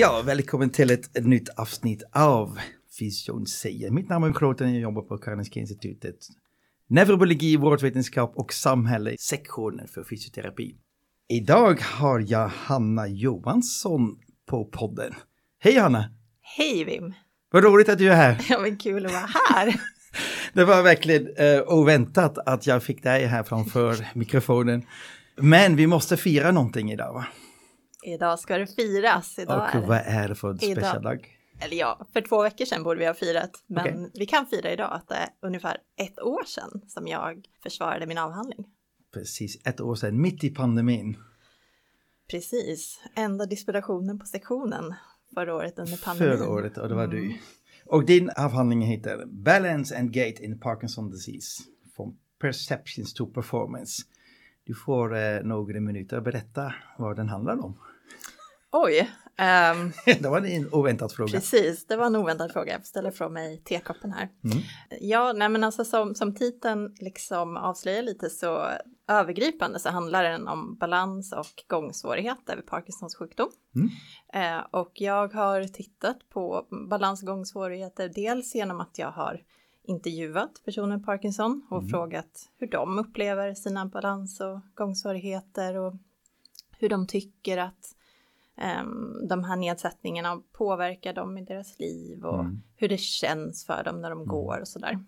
Ja, välkommen till ett, ett nytt avsnitt av Fysion säger. Mitt namn är Kroten och jag jobbar på Karolinska institutet. Neurologi, vårdvetenskap och samhälle, sektionen för fysioterapi. Idag har jag Hanna Johansson på podden. Hej Hanna! Hej Wim! Vad roligt att du är här. Ja men kul att vara här. Det var verkligen uh, oväntat att jag fick dig här framför mikrofonen. Men vi måste fira någonting idag va? Idag ska det firas. Idag och vad är det för speciell dag? Eller ja, för två veckor sedan borde vi ha firat. Men okay. vi kan fira idag att det är ungefär ett år sedan som jag försvarade min avhandling. Precis, ett år sedan, mitt i pandemin. Precis, enda disputationen på sektionen förra året under pandemin. Förra året, och det var mm. du. Och din avhandling heter Balance and Gait in Parkinson Disease from Perceptions to Performance. Du får eh, några minuter att berätta vad den handlar om. Oj. Um, det var en oväntad fråga. Precis, det var en oväntad fråga. Jag ställer från mig tekoppen här. Mm. Ja, nej men alltså som, som titeln liksom avslöjar lite så övergripande så handlar den om balans och gångsvårigheter vid Parkinsons sjukdom. Mm. Eh, och jag har tittat på balans och gångsvårigheter dels genom att jag har intervjuat personer med Parkinson och mm. frågat hur de upplever sina balans och gångsvårigheter och hur de tycker att um, de här nedsättningarna påverkar dem i deras liv och mm. hur det känns för dem när de mm. går och sådär.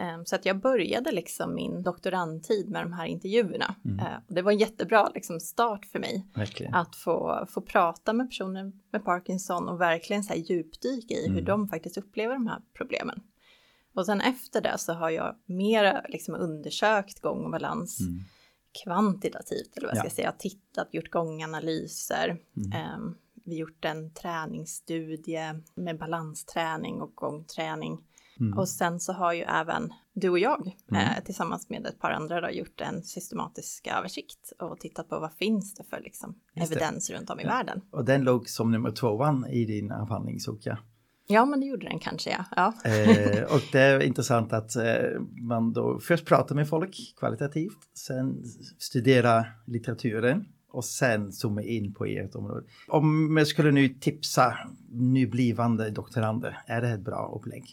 Um, så att jag började liksom min doktorandtid med de här intervjuerna. Mm. Uh, det var en jättebra liksom, start för mig. Verkligen. Att få, få prata med personer med Parkinson och verkligen så här djupdyka i hur mm. de faktiskt upplever de här problemen. Och sen efter det så har jag mer liksom undersökt gång och balans mm. Kvantitativt, eller vad jag ska säga, tittat, gjort gånganalyser. Mm. Um, vi gjort en träningsstudie med balansträning och gångträning. Mm. Och sen så har ju även du och jag mm. eh, tillsammans med ett par andra då, gjort en systematisk översikt och tittat på vad finns det för liksom, evidens runt om i ja. världen. Och den låg som nummer tvåan i din avhandling jag. Ja, men det gjorde den kanske, ja. ja. Eh, och det är intressant att eh, man då först pratar med folk kvalitativt, sen studerar litteraturen och sen zooma in på ert område. Om jag skulle nu tipsa nyblivande doktorander, är det ett bra upplägg?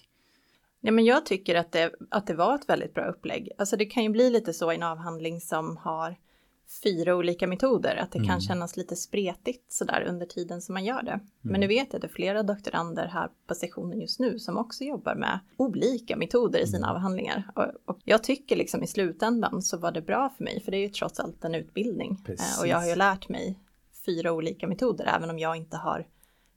Ja, men jag tycker att det, att det var ett väldigt bra upplägg. Alltså det kan ju bli lite så i en avhandling som har fyra olika metoder, att det mm. kan kännas lite spretigt sådär under tiden som man gör det. Mm. Men nu vet jag att det är flera doktorander här på sektionen just nu som också jobbar med olika metoder i sina mm. avhandlingar. Och, och, jag tycker liksom i slutändan så var det bra för mig, för det är ju trots allt en utbildning. Precis. Eh, och jag har ju lärt mig fyra olika metoder, även om jag inte har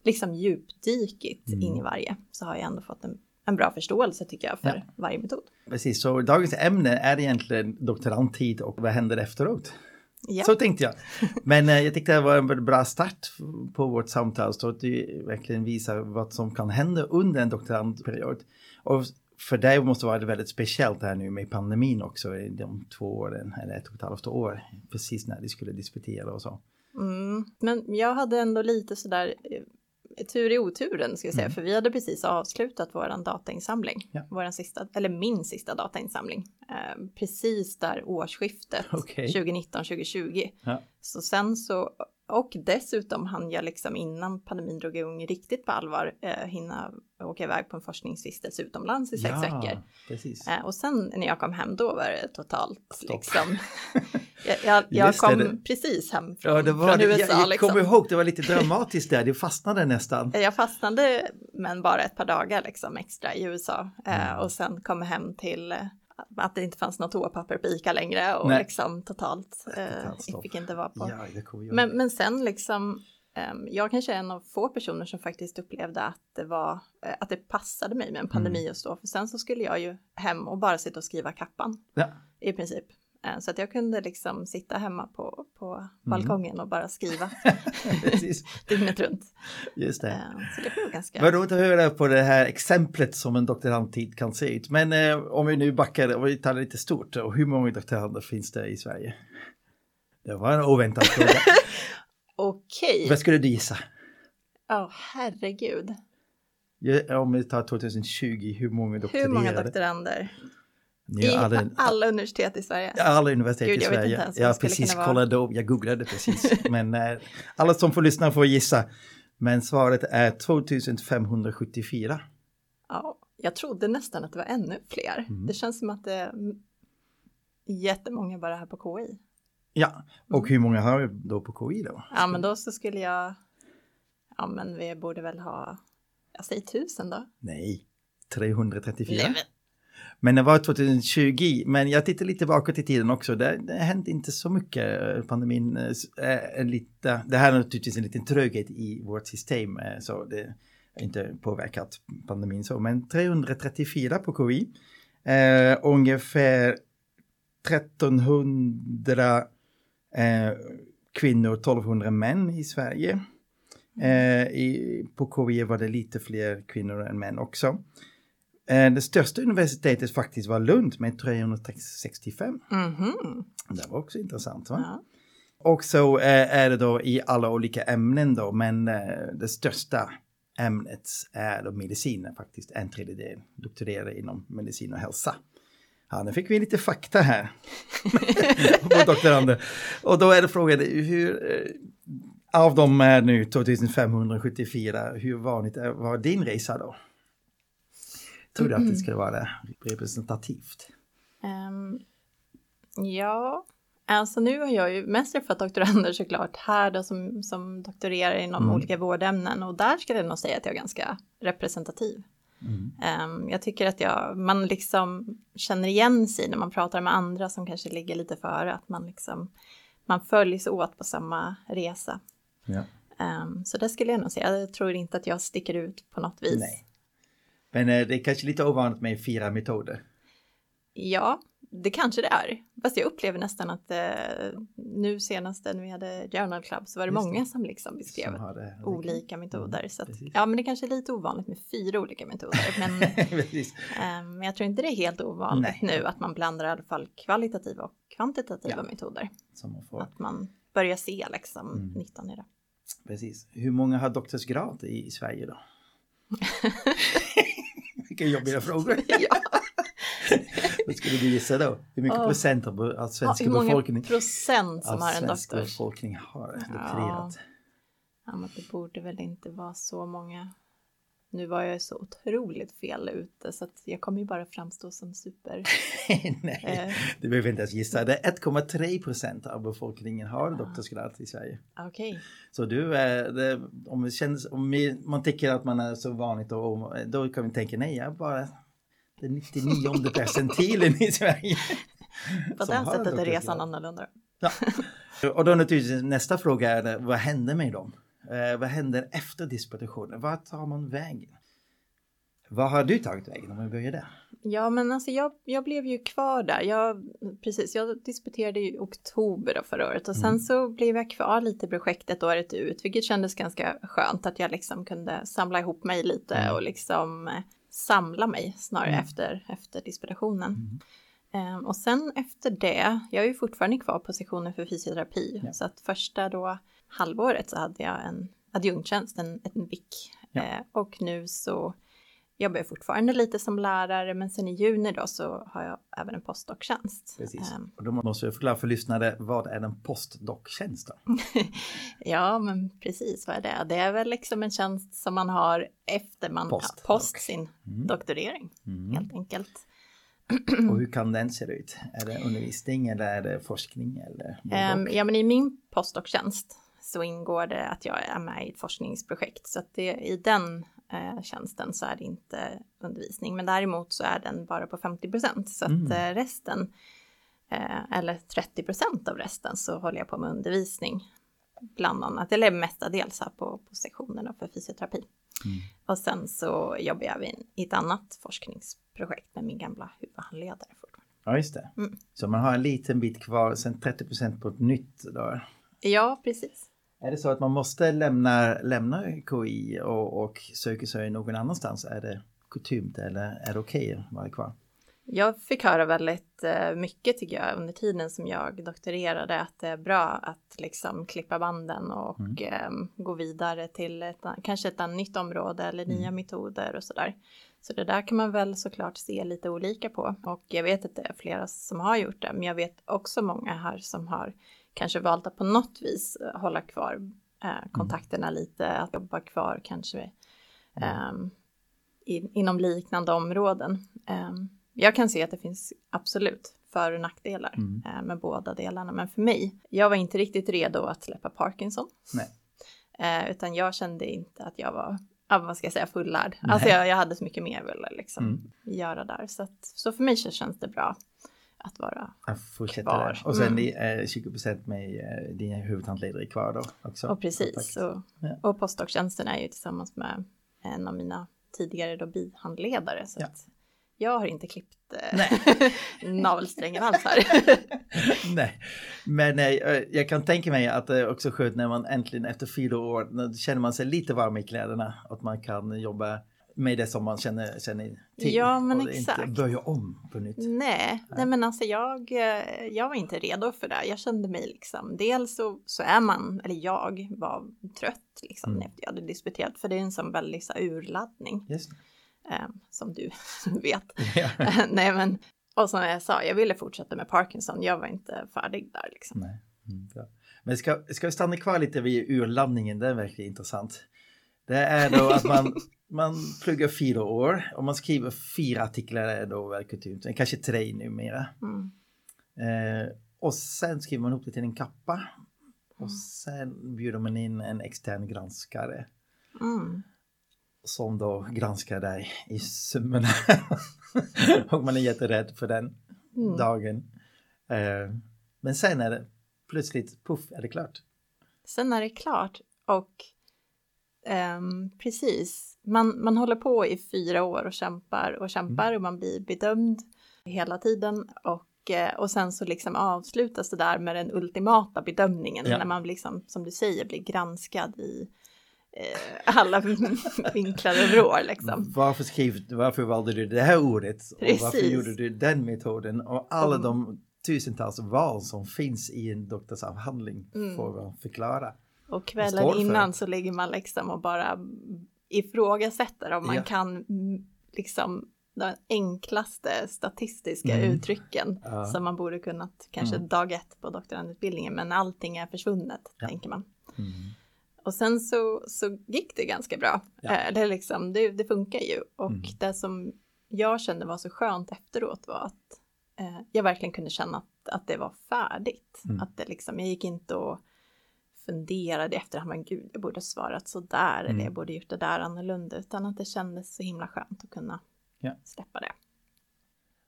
liksom djupdykit mm. in i varje, så har jag ändå fått en en bra förståelse tycker jag för ja. varje metod. Precis, så dagens ämne är egentligen doktorandtid och vad händer efteråt? Ja. Så tänkte jag. Men eh, jag tyckte det var en bra start på vårt samtal så att du verkligen visar vad som kan hända under en doktorandperiod. Och för dig måste det vara väldigt speciellt här nu med pandemin också, i de två åren, eller ett och ett halvt år, precis när du skulle disputera och så. Mm. Men jag hade ändå lite sådär eh, tur i oturen ska jag säga, mm. för vi hade precis avslutat vår datainsamling, ja. våran sista, eller min sista datainsamling, eh, precis där årsskiftet okay. 2019-2020. Ja. Så sen så och dessutom hann jag liksom innan pandemin drog igång riktigt på allvar eh, hinna åka iväg på en forskningsvistelse utomlands i sex ja, veckor. Eh, och sen när jag kom hem då var det totalt Stopp. liksom. jag, jag, jag kom det. precis hem från, ja, det var från USA. Jag, jag liksom. kommer ihåg, det var lite dramatiskt där, du fastnade nästan. Jag fastnade men bara ett par dagar liksom extra i USA eh, mm. och sen kom hem till eh, att det inte fanns något toapapper på ICA längre och Nej. liksom totalt, eh, fick inte vara på. Ja, men, men sen liksom, eh, jag kanske är en av få personer som faktiskt upplevde att det var, eh, att det passade mig med en pandemi mm. att stå, för sen så skulle jag ju hem och bara sitta och skriva kappan. Ja. I princip. Eh, så att jag kunde liksom sitta hemma på, på mm. balkongen och bara skriva dygnet runt. Just det. Eh, så det blev ganska... Vad roligt att höra på det här exemplet som en doktorandtid kan se ut. Men eh, om vi nu backar och vi tar det lite stort, och hur många doktorander finns det i Sverige? Det var en oväntad fråga. Okej. Okay. Vad skulle du gissa? Ja, oh, herregud. Ja, om vi tar 2020, hur många doktorander? Hur många doktorander? I alla, alla universitet i Sverige? Alla universitet Gud, i Sverige. Jag, jag precis kollade upp, jag googlade precis. Men äh, alla som får lyssna får gissa. Men svaret är 2574. Ja, jag trodde nästan att det var ännu fler. Mm. Det känns som att det är jättemånga bara här på KI. Ja, och mm. hur många har vi då på KI då? Ja, men då så skulle jag, ja men vi borde väl ha, jag säger tusen då. Nej, 334. Nej, men det var 2020, men jag tittar lite bakåt i tiden också. Det, det hände inte så mycket. Pandemin är lite, det här är naturligtvis en liten tröghet i vårt system, eh, så det har inte påverkat pandemin så. Men 334 på KI, eh, ungefär 1300 eh, kvinnor, 1200 män i Sverige. Eh, i, på KI var det lite fler kvinnor än män också. Eh, det största universitetet faktiskt var Lund med 365. Mm -hmm. Det var också intressant. Va? Ja. Och så eh, är det då i alla olika ämnen då, men eh, det största ämnet är då medicin, faktiskt en tredjedel doktorerar inom medicin och hälsa. Ja, nu fick vi lite fakta här doktorander. Och då är det frågan, hur, av de är nu 2574, hur vanligt var din resa då? Tror du att det skulle vara representativt? Um, ja, alltså nu har jag ju mest träffat doktorander såklart här då som, som doktorerar inom mm. olika vårdämnen och där skulle jag nog säga att jag är ganska representativ. Mm. Um, jag tycker att jag, man liksom känner igen sig när man pratar med andra som kanske ligger lite före, att man liksom, man följs åt på samma resa. Ja. Um, så det skulle jag nog säga, jag tror inte att jag sticker ut på något vis. Nej. Men eh, det är kanske lite ovanligt med fyra metoder. Ja, det kanske det är. Fast jag upplever nästan att eh, nu senast när vi hade Journal Club så var det Just många det. som liksom beskrev som olika metoder. Mm, så att, ja, men det kanske är lite ovanligt med fyra olika metoder. Men eh, jag tror inte det är helt ovanligt Nej. nu att man blandar i alla fall kvalitativa och kvantitativa ja. metoder. Man. Att man börjar se liksom mm. nyttan i det. Precis. Hur många har doktorsgrad i, i Sverige då? Vilka jobbiga frågor. ja. Vad skulle du gissa då? Hur mycket oh. procent av, svenska ja, hur många befolkning, procent som har en doktors? befolkning har doktorerat? Ja. ja, men det borde väl inte vara så många. Nu var jag så otroligt fel ute så att jag kommer ju bara framstå som super. Nej, eh. du behöver inte ens gissa. Det är 1,3 procent av befolkningen har doktorsgrad i Sverige. Okej. Okay. Så du, det, om, det känns, om man tycker att man är så vanligt då, då kan vi tänka nej, jag bara den 99 percentilen i Sverige. På det sättet är resan annorlunda. Ja. Och då naturligtvis nästa fråga är vad händer med dem? Eh, vad händer efter disputationen? Vart tar man vägen? Vad har du tagit vägen om vi börjar där? Ja, men alltså jag, jag blev ju kvar där. Jag, precis, jag disputerade i oktober förra året och sen mm. så blev jag kvar lite i projektet året ut, vilket kändes ganska skönt att jag liksom kunde samla ihop mig lite mm. och liksom eh, samla mig snarare mm. efter, efter disputationen. Um, och sen efter det, jag är ju fortfarande kvar på sektionen för fysioterapi, ja. så att första då halvåret så hade jag en adjunktjänst, en, en VIK. Ja. Eh, och nu så jobbar jag fortfarande lite som lärare, men sen i juni då så har jag även en postdoc-tjänst. Precis, um, och då måste jag förklara för lyssnare, vad är en postdoc-tjänst då? ja, men precis, vad är det? Det är väl liksom en tjänst som man har efter man post, post sin mm. doktorering, mm. helt enkelt. Och hur kan den se ut? Är det undervisning eller är det forskning? Eller um, ja, men i min postdoc-tjänst så ingår det att jag är med i ett forskningsprojekt. Så att det, i den eh, tjänsten så är det inte undervisning. Men däremot så är den bara på 50 procent. Så mm. att eh, resten, eh, eller 30 procent av resten, så håller jag på med undervisning. Bland annat, eller mestadels här på, på sektionerna för fysioterapi. Mm. Och sen så jobbar jag i ett annat forskningsprojekt med min gamla huvudhandledare. Ja, just det. Mm. Så man har en liten bit kvar, sen 30 procent på ett nytt då? Ja, precis. Är det så att man måste lämna, lämna KI och, och söka sig någon annanstans? Är det kutymt eller är det okej okay att vara kvar? Jag fick höra väldigt eh, mycket tycker jag under tiden som jag doktorerade att det är bra att liksom klippa banden och mm. eh, gå vidare till ett, kanske ett nytt område eller mm. nya metoder och sådär. Så det där kan man väl såklart se lite olika på och jag vet att det är flera som har gjort det men jag vet också många här som har kanske valt att på något vis eh, hålla kvar eh, kontakterna lite, att jobba kvar kanske um, in, inom liknande områden. Um, jag kan se att det finns absolut för och nackdelar mm. uh, med båda delarna, men för mig, jag var inte riktigt redo att släppa Parkinson. Uh, utan jag kände inte att jag var ja, vad ska jag säga, fullärd. Nej. Alltså jag, jag hade så mycket mer jag ville liksom mm. göra där. Så, att, så för mig så känns det bra att vara att kvar. Där. Och sen mm. är 20 procent med eh, dina huvudhandledare kvar då också. Och precis. Och, ja. och postdoc-tjänsten är ju tillsammans med en av mina tidigare då bihandledare. Så ja. att jag har inte klippt eh, navelsträngen alls här. nej, men nej, eh, jag kan tänka mig att det är också skönt när man äntligen efter fyra år känner man sig lite varm i kläderna. Att man kan jobba med det som man känner, känner till. Ja, men och exakt. Inte börja om på nytt. Nej, nej, nej men alltså jag, eh, jag var inte redo för det. Jag kände mig liksom, dels så, så är man, eller jag var trött liksom mm. efter jag hade disputerat, för det är en sån väldig så urladdning. Just eh, som du vet. Nej, men och som jag sa, jag ville fortsätta med Parkinson. Jag var inte färdig där liksom. Nej. Mm, men ska, ska vi stanna kvar lite vid urladdningen? Det är verkligen intressant. Det är då att man, man pluggar fyra år och man skriver fyra artiklar är då väl kutymt, kanske tre numera. Mm. Eh, och sen skriver man ihop det till en kappa. Och mm. sen bjuder man in en extern granskare. Mm. Som då granskar dig i summorna. och man är jätterädd för den mm. dagen. Eh, men sen är det plötsligt, puff, är det klart. Sen är det klart och Um, precis. Man, man håller på i fyra år och kämpar och kämpar mm. och man blir bedömd hela tiden och, eh, och sen så liksom avslutas det där med den ultimata bedömningen ja. när man liksom, som du säger, blir granskad i eh, alla vinklar och vrår liksom. Varför, skrev, varför valde du det här ordet? Precis. Och varför gjorde du den metoden? Och alla mm. de tusentals val som finns i en doktorsavhandling mm. får förklara. Och kvällen innan så ligger man liksom och bara ifrågasätter om man ja. kan liksom de enklaste statistiska mm. uttrycken ja. som man borde kunnat kanske mm. dag ett på doktorandutbildningen men allting är försvunnet ja. tänker man. Mm. Och sen så, så gick det ganska bra. Ja. Eh, eller liksom, det, det funkar ju och mm. det som jag kände var så skönt efteråt var att eh, jag verkligen kunde känna att, att det var färdigt. Mm. Att det liksom, jag gick inte och funderade i efterhand, men gud, jag borde ha svarat så där mm. eller jag borde gjort det där annorlunda, utan att det kändes så himla skönt att kunna ja. släppa det.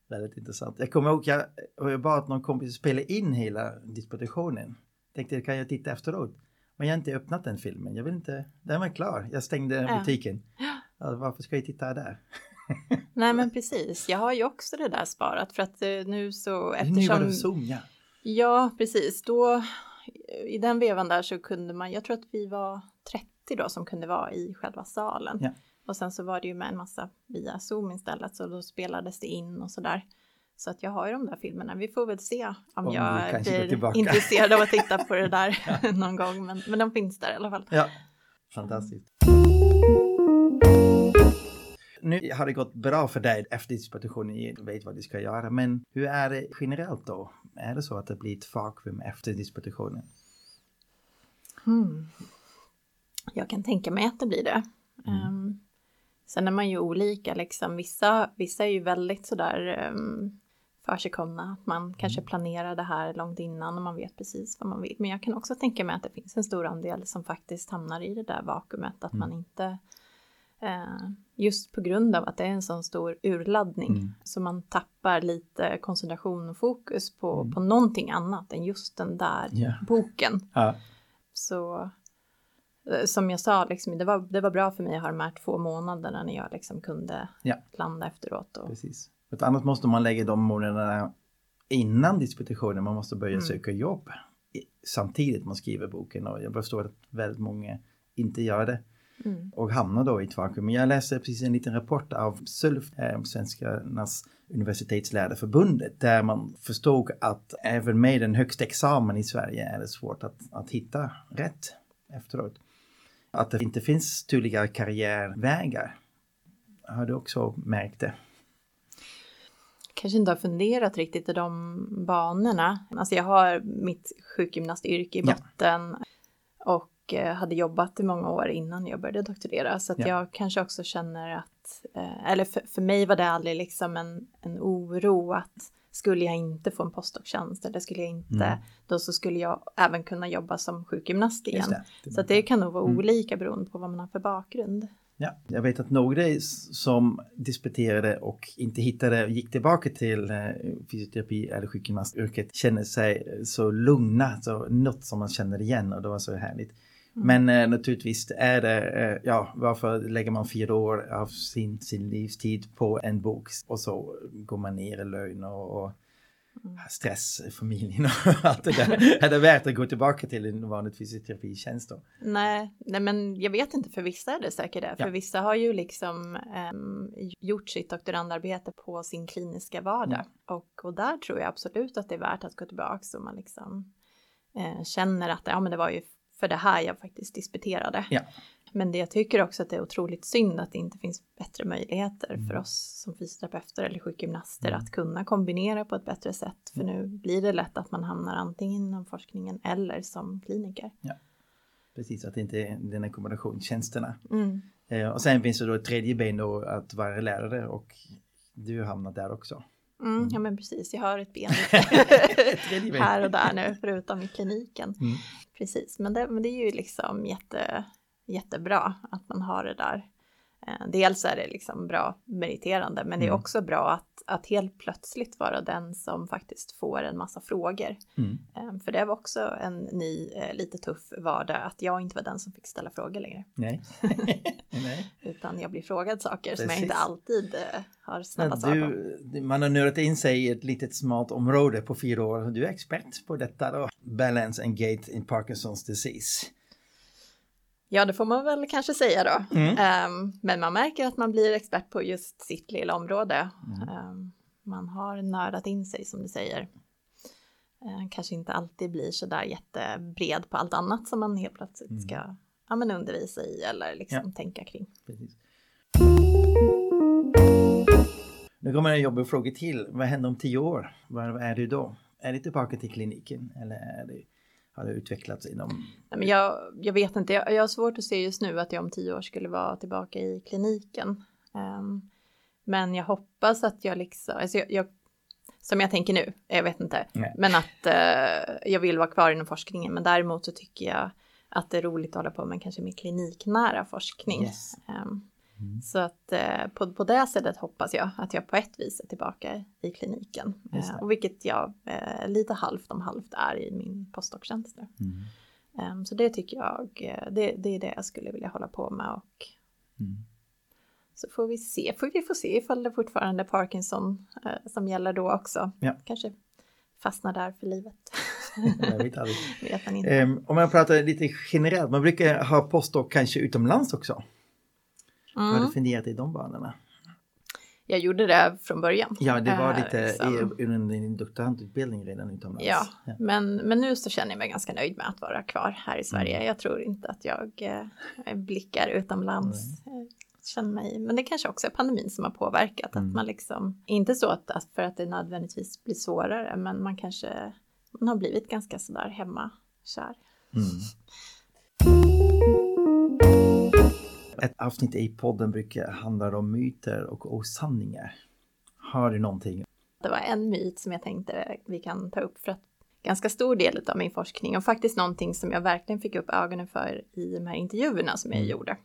Väldigt intressant. Jag kommer ihåg, jag, jag bad någon kompis spela in hela dispositionen. Tänkte, kan jag titta efteråt? Men jag har inte öppnat den filmen. Jag vill inte, den var klar. Jag stängde ja. butiken. Ja, varför ska jag titta där? Nej men precis, jag har ju också det där sparat för att eh, nu så eftersom... Nu var det Zoom ja. Ja precis, då i den vevan där så kunde man, jag tror att vi var 30 då som kunde vara i själva salen. Ja. Och sen så var det ju med en massa via Zoom istället så då spelades det in och sådär. Så att jag har ju de där filmerna. Vi får väl se om, om jag blir intresserad av att titta på det där ja. någon gång. Men, men de finns där i alla fall. Ja, fantastiskt. Nu har det gått bra för dig efter disputation, du vet vad du ska göra, men hur är det generellt då? Är det så att det blir ett vakuum efter disputationen? Hmm. Jag kan tänka mig att det blir det. Mm. Um, sen är man ju olika, liksom. vissa, vissa är ju väldigt sådär um, försigkomna, att man kanske mm. planerar det här långt innan och man vet precis vad man vill. Men jag kan också tänka mig att det finns en stor andel som faktiskt hamnar i det där vakuumet, att mm. man inte Eh, just på grund av att det är en sån stor urladdning. Mm. Så man tappar lite koncentration och fokus på, mm. på någonting annat än just den där yeah. boken. Ja. Så eh, som jag sa, liksom, det, var, det var bra för mig att ha de här två månaderna när jag liksom kunde ja. landa efteråt. Och... Precis. För annars måste man lägga de månaderna innan disputationen, man måste börja mm. söka jobb samtidigt man skriver boken och jag förstår att väldigt många inte gör det. Mm. Och hamnar då i ett vakuum. Jag läste precis en liten rapport av SULF, eh, Svenskarnas universitetslärarförbundet, där man förstod att även med den högsta examen i Sverige är det svårt att, att hitta rätt efteråt. Att det inte finns tydliga karriärvägar. Har du också märkt det? kanske inte har funderat riktigt i de banorna. Alltså jag har mitt sjukgymnastyrke i botten ja. och och eh, hade jobbat i många år innan jag började doktorera så att ja. jag kanske också känner att, eh, eller för, för mig var det aldrig liksom en, en oro att skulle jag inte få en postdoc-tjänst eller skulle jag inte, mm. då så skulle jag även kunna jobba som sjukgymnast igen. Det. Det så det kan nog vara mm. olika beroende på vad man har för bakgrund. Ja, jag vet att några som disputerade och inte hittade, gick tillbaka till eh, fysioterapi eller sjukgymnastyrket känner sig så lugna, så något som man känner igen och det var så härligt. Mm. Men eh, naturligtvis är det, eh, ja, varför lägger man fyra år av sin, sin livstid på en bok och så går man ner i lön och, och mm. stress i familjen och allt det där. är det värt att gå tillbaka till en vanlig fysioterapitjänst då? Nej, nej, men jag vet inte, för vissa är det säkert det. För ja. vissa har ju liksom um, gjort sitt doktorandarbete på sin kliniska vardag. Mm. Och, och där tror jag absolut att det är värt att gå tillbaka så man liksom eh, känner att ja, men det var ju för det här jag faktiskt disputerade. Ja. Men det jag tycker också att det är otroligt synd att det inte finns bättre möjligheter mm. för oss som fysioterapeuter eller sjukgymnaster mm. att kunna kombinera på ett bättre sätt. För nu blir det lätt att man hamnar antingen inom forskningen eller som kliniker. Ja. Precis, att det inte är den här kombinationstjänsterna. Mm. Eh, och sen finns det då ett tredje ben då att vara lärare och du har hamnat där också. Mm, mm. Ja men precis, jag har ett ben här och där nu förutom i kliniken. Mm. Precis, men det, men det är ju liksom jätte, jättebra att man har det där. Eh, dels är det liksom bra meriterande, men det är mm. också bra att, att helt plötsligt vara den som faktiskt får en massa frågor. Mm. Eh, för det var också en ny, eh, lite tuff vardag, att jag inte var den som fick ställa frågor längre. Nej. Nej. Utan jag blir frågad saker Precis. som jag inte alltid har snabba svar på. Man har nördat in sig i ett litet smart område på fyra år. Du är expert på detta då. Balance and gate in Parkinsons disease. Ja, det får man väl kanske säga då. Mm. Um, men man märker att man blir expert på just sitt lilla område. Mm. Um, man har nördat in sig som du säger. Uh, kanske inte alltid blir så där jättebred på allt annat som man helt plötsligt mm. ska ja, men undervisa i eller liksom ja. tänka kring. Precis. Nu kommer en jobbig fråga till. Vad händer om tio år? Vad är du då? Är det tillbaka till kliniken eller är det hade utvecklats inom? Nej, men jag, jag vet inte, jag, jag har svårt att se just nu att jag om tio år skulle vara tillbaka i kliniken. Um, men jag hoppas att jag liksom, alltså jag, jag, som jag tänker nu, jag vet inte, Nej. men att uh, jag vill vara kvar inom forskningen. Men däremot så tycker jag att det är roligt att hålla på med kanske mer kliniknära forskning. Yes. Um, Mm. Så att eh, på, på det sättet hoppas jag att jag på ett vis är tillbaka i kliniken. Eh, och vilket jag eh, lite halvt om halvt är i min postdoc-tjänst. Mm. Ehm, så det tycker jag, eh, det, det, är det jag skulle vilja hålla på med. Och mm. Så får vi se, får vi får se ifall det fortfarande är Parkinson eh, som gäller då också. Ja. Kanske fastnar där för livet. vet man inte. Um, om man pratar lite generellt, man brukar ha postdoc kanske utomlands också. Mm. Har du funderat i de banorna? Jag gjorde det från början. Ja, det var lite eh, som... under din doktorandutbildning redan utomlands. Ja, ja, Men, men nu så känner jag mig ganska nöjd med att vara kvar här i Sverige. Mm. Jag tror inte att jag eh, blickar utomlands. Mm. Känner mig, men det kanske också är pandemin som har påverkat. Mm. Att man liksom, inte så att, att för att det nödvändigtvis blir svårare, men man kanske man har blivit ganska sådär hemmakär. Mm. Ett avsnitt i podden brukar handla om myter och osanningar. Har du någonting? Det var en myt som jag tänkte vi kan ta upp för att ganska stor del av min forskning och faktiskt någonting som jag verkligen fick upp ögonen för i de här intervjuerna som jag mm. gjorde.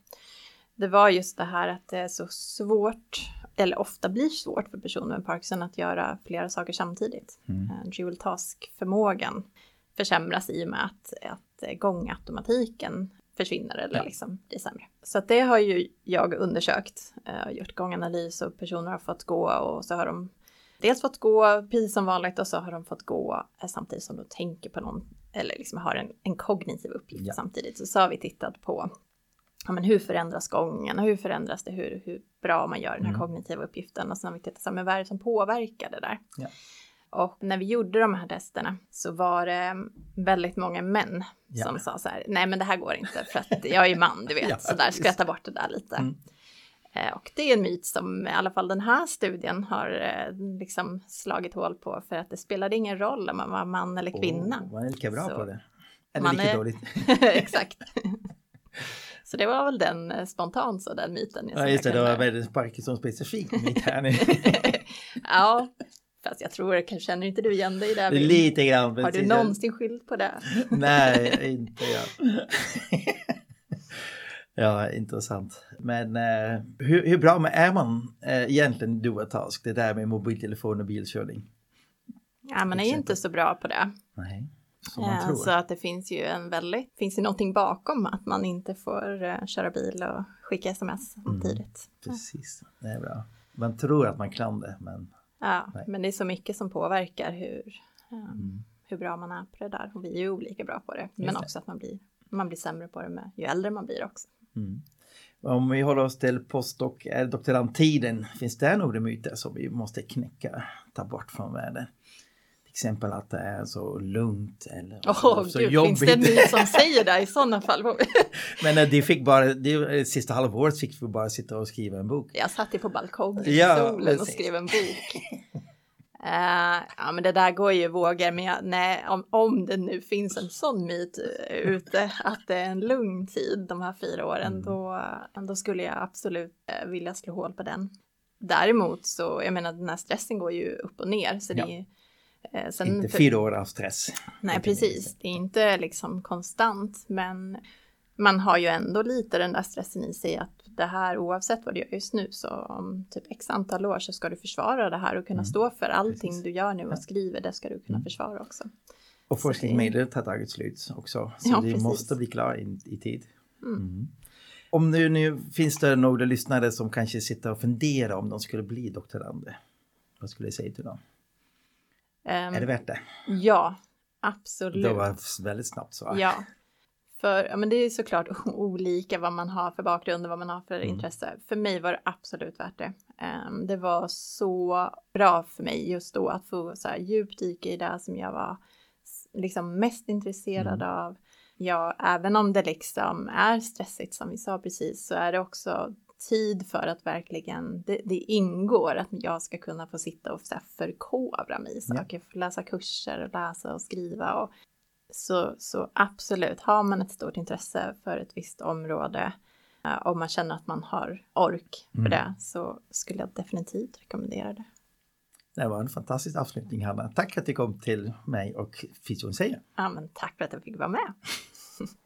Det var just det här att det är så svårt, eller ofta blir svårt för personer med Parkinson att göra flera saker samtidigt. Mm. Eh, dual task-förmågan försämras i och med att, att gångautomatiken försvinner eller ja. liksom blir sämre. Så det har ju jag undersökt, uh, gjort gånganalys och personer har fått gå och så har de dels fått gå precis som vanligt och så har de fått gå uh, samtidigt som de tänker på någon eller liksom har en, en kognitiv uppgift ja. samtidigt. Så, så har vi tittat på ja, men hur förändras gången och hur förändras det, hur, hur bra man gör den här mm. kognitiva uppgiften och sen har vi tittat på vad är det som påverkar det där. Ja. Och när vi gjorde de här testerna så var det väldigt många män ja. som sa så här, nej men det här går inte för att jag är man, du vet, ja, så där skratta bort det där lite. Mm. Eh, och det är en myt som i alla fall den här studien har eh, liksom slagit hål på för att det spelade ingen roll om man var man eller kvinna. Oh, man är lika bra så på det. Eller lika är... dåligt. Exakt. Så det var väl den eh, spontant så den myten. Ja just det, det var väldigt Parkinson specifik myt här nu. ja, fast jag tror, kanske känner inte du igen dig där? Lite grann. Har du någonsin skyllt på det? Nej, inte jag. Ja, intressant. Men eh, hur, hur, bra är man eh, egentligen duotask, det där med mobiltelefon och bilkörning? Ja, man är ju inte så bra på det. Nej, ja, tror. Så att det finns ju en väldigt, finns ju någonting bakom att man inte får uh, köra bil och skicka sms samtidigt. Mm, precis, det är bra. Man tror att man kan det, men Ja, nej. men det är så mycket som påverkar hur, um, mm. hur bra man är på det där. Och vi är ju olika bra på det, Just men det. också att man blir, man blir sämre på det med ju äldre man blir också. Mm. Om vi håller oss till postdoc, är doktorandtiden, finns det några myter som vi måste knäcka, ta bort från världen? Exempel att det är så lugnt eller oh, så gud, jobbigt. Finns det myt som säger det i sådana fall? Men äh, de fick bara, det sista halvåret fick vi bara sitta och skriva en bok. Jag satt ju på balkongen i ja, solen och skrev en bok. Uh, ja men det där går ju vågor, men jag, nej, om, om det nu finns en sån myt ute att det är en lugn tid de här fyra åren, mm. då, då skulle jag absolut vilja slå hål på den. Däremot så, jag menar den här stressen går ju upp och ner. Så ja. det är, sen inte för, fyra år av stress. Nej, precis. Det är inte liksom konstant, men man har ju ändå lite den där stressen i sig att det här oavsett vad du gör just nu så om typ x antal år så ska du försvara det här och kunna mm. stå för allting Precis. du gör nu och skriver det ska du kunna mm. försvara också. Och forskningsmedlet har tagit slut också så ja, det måste bli klar i, i tid. Mm. mm. Om nu, nu finns det några lyssnare som kanske sitter och funderar om de skulle bli doktorander. Vad skulle du säga till dem? Är det värt det? Ja, absolut. Det var väldigt snabbt svar. Ja, för ja, men det är såklart olika vad man har för bakgrund och vad man har för mm. intresse. För mig var det absolut värt det. Um, det var så bra för mig just då att få så här djupdyka i det som jag var liksom mest intresserad mm. av. Ja, även om det liksom är stressigt som vi sa precis så är det också tid för att verkligen, det, det ingår att jag ska kunna få sitta och förkovra mig i saker, ja. läsa kurser och läsa och skriva och så, så absolut, har man ett stort intresse för ett visst område uh, och man känner att man har ork för mm. det så skulle jag definitivt rekommendera det. Det var en fantastisk avslutning Hanna. Tack att du kom till mig och Fysion säger. Ja, men tack för att jag fick vara med.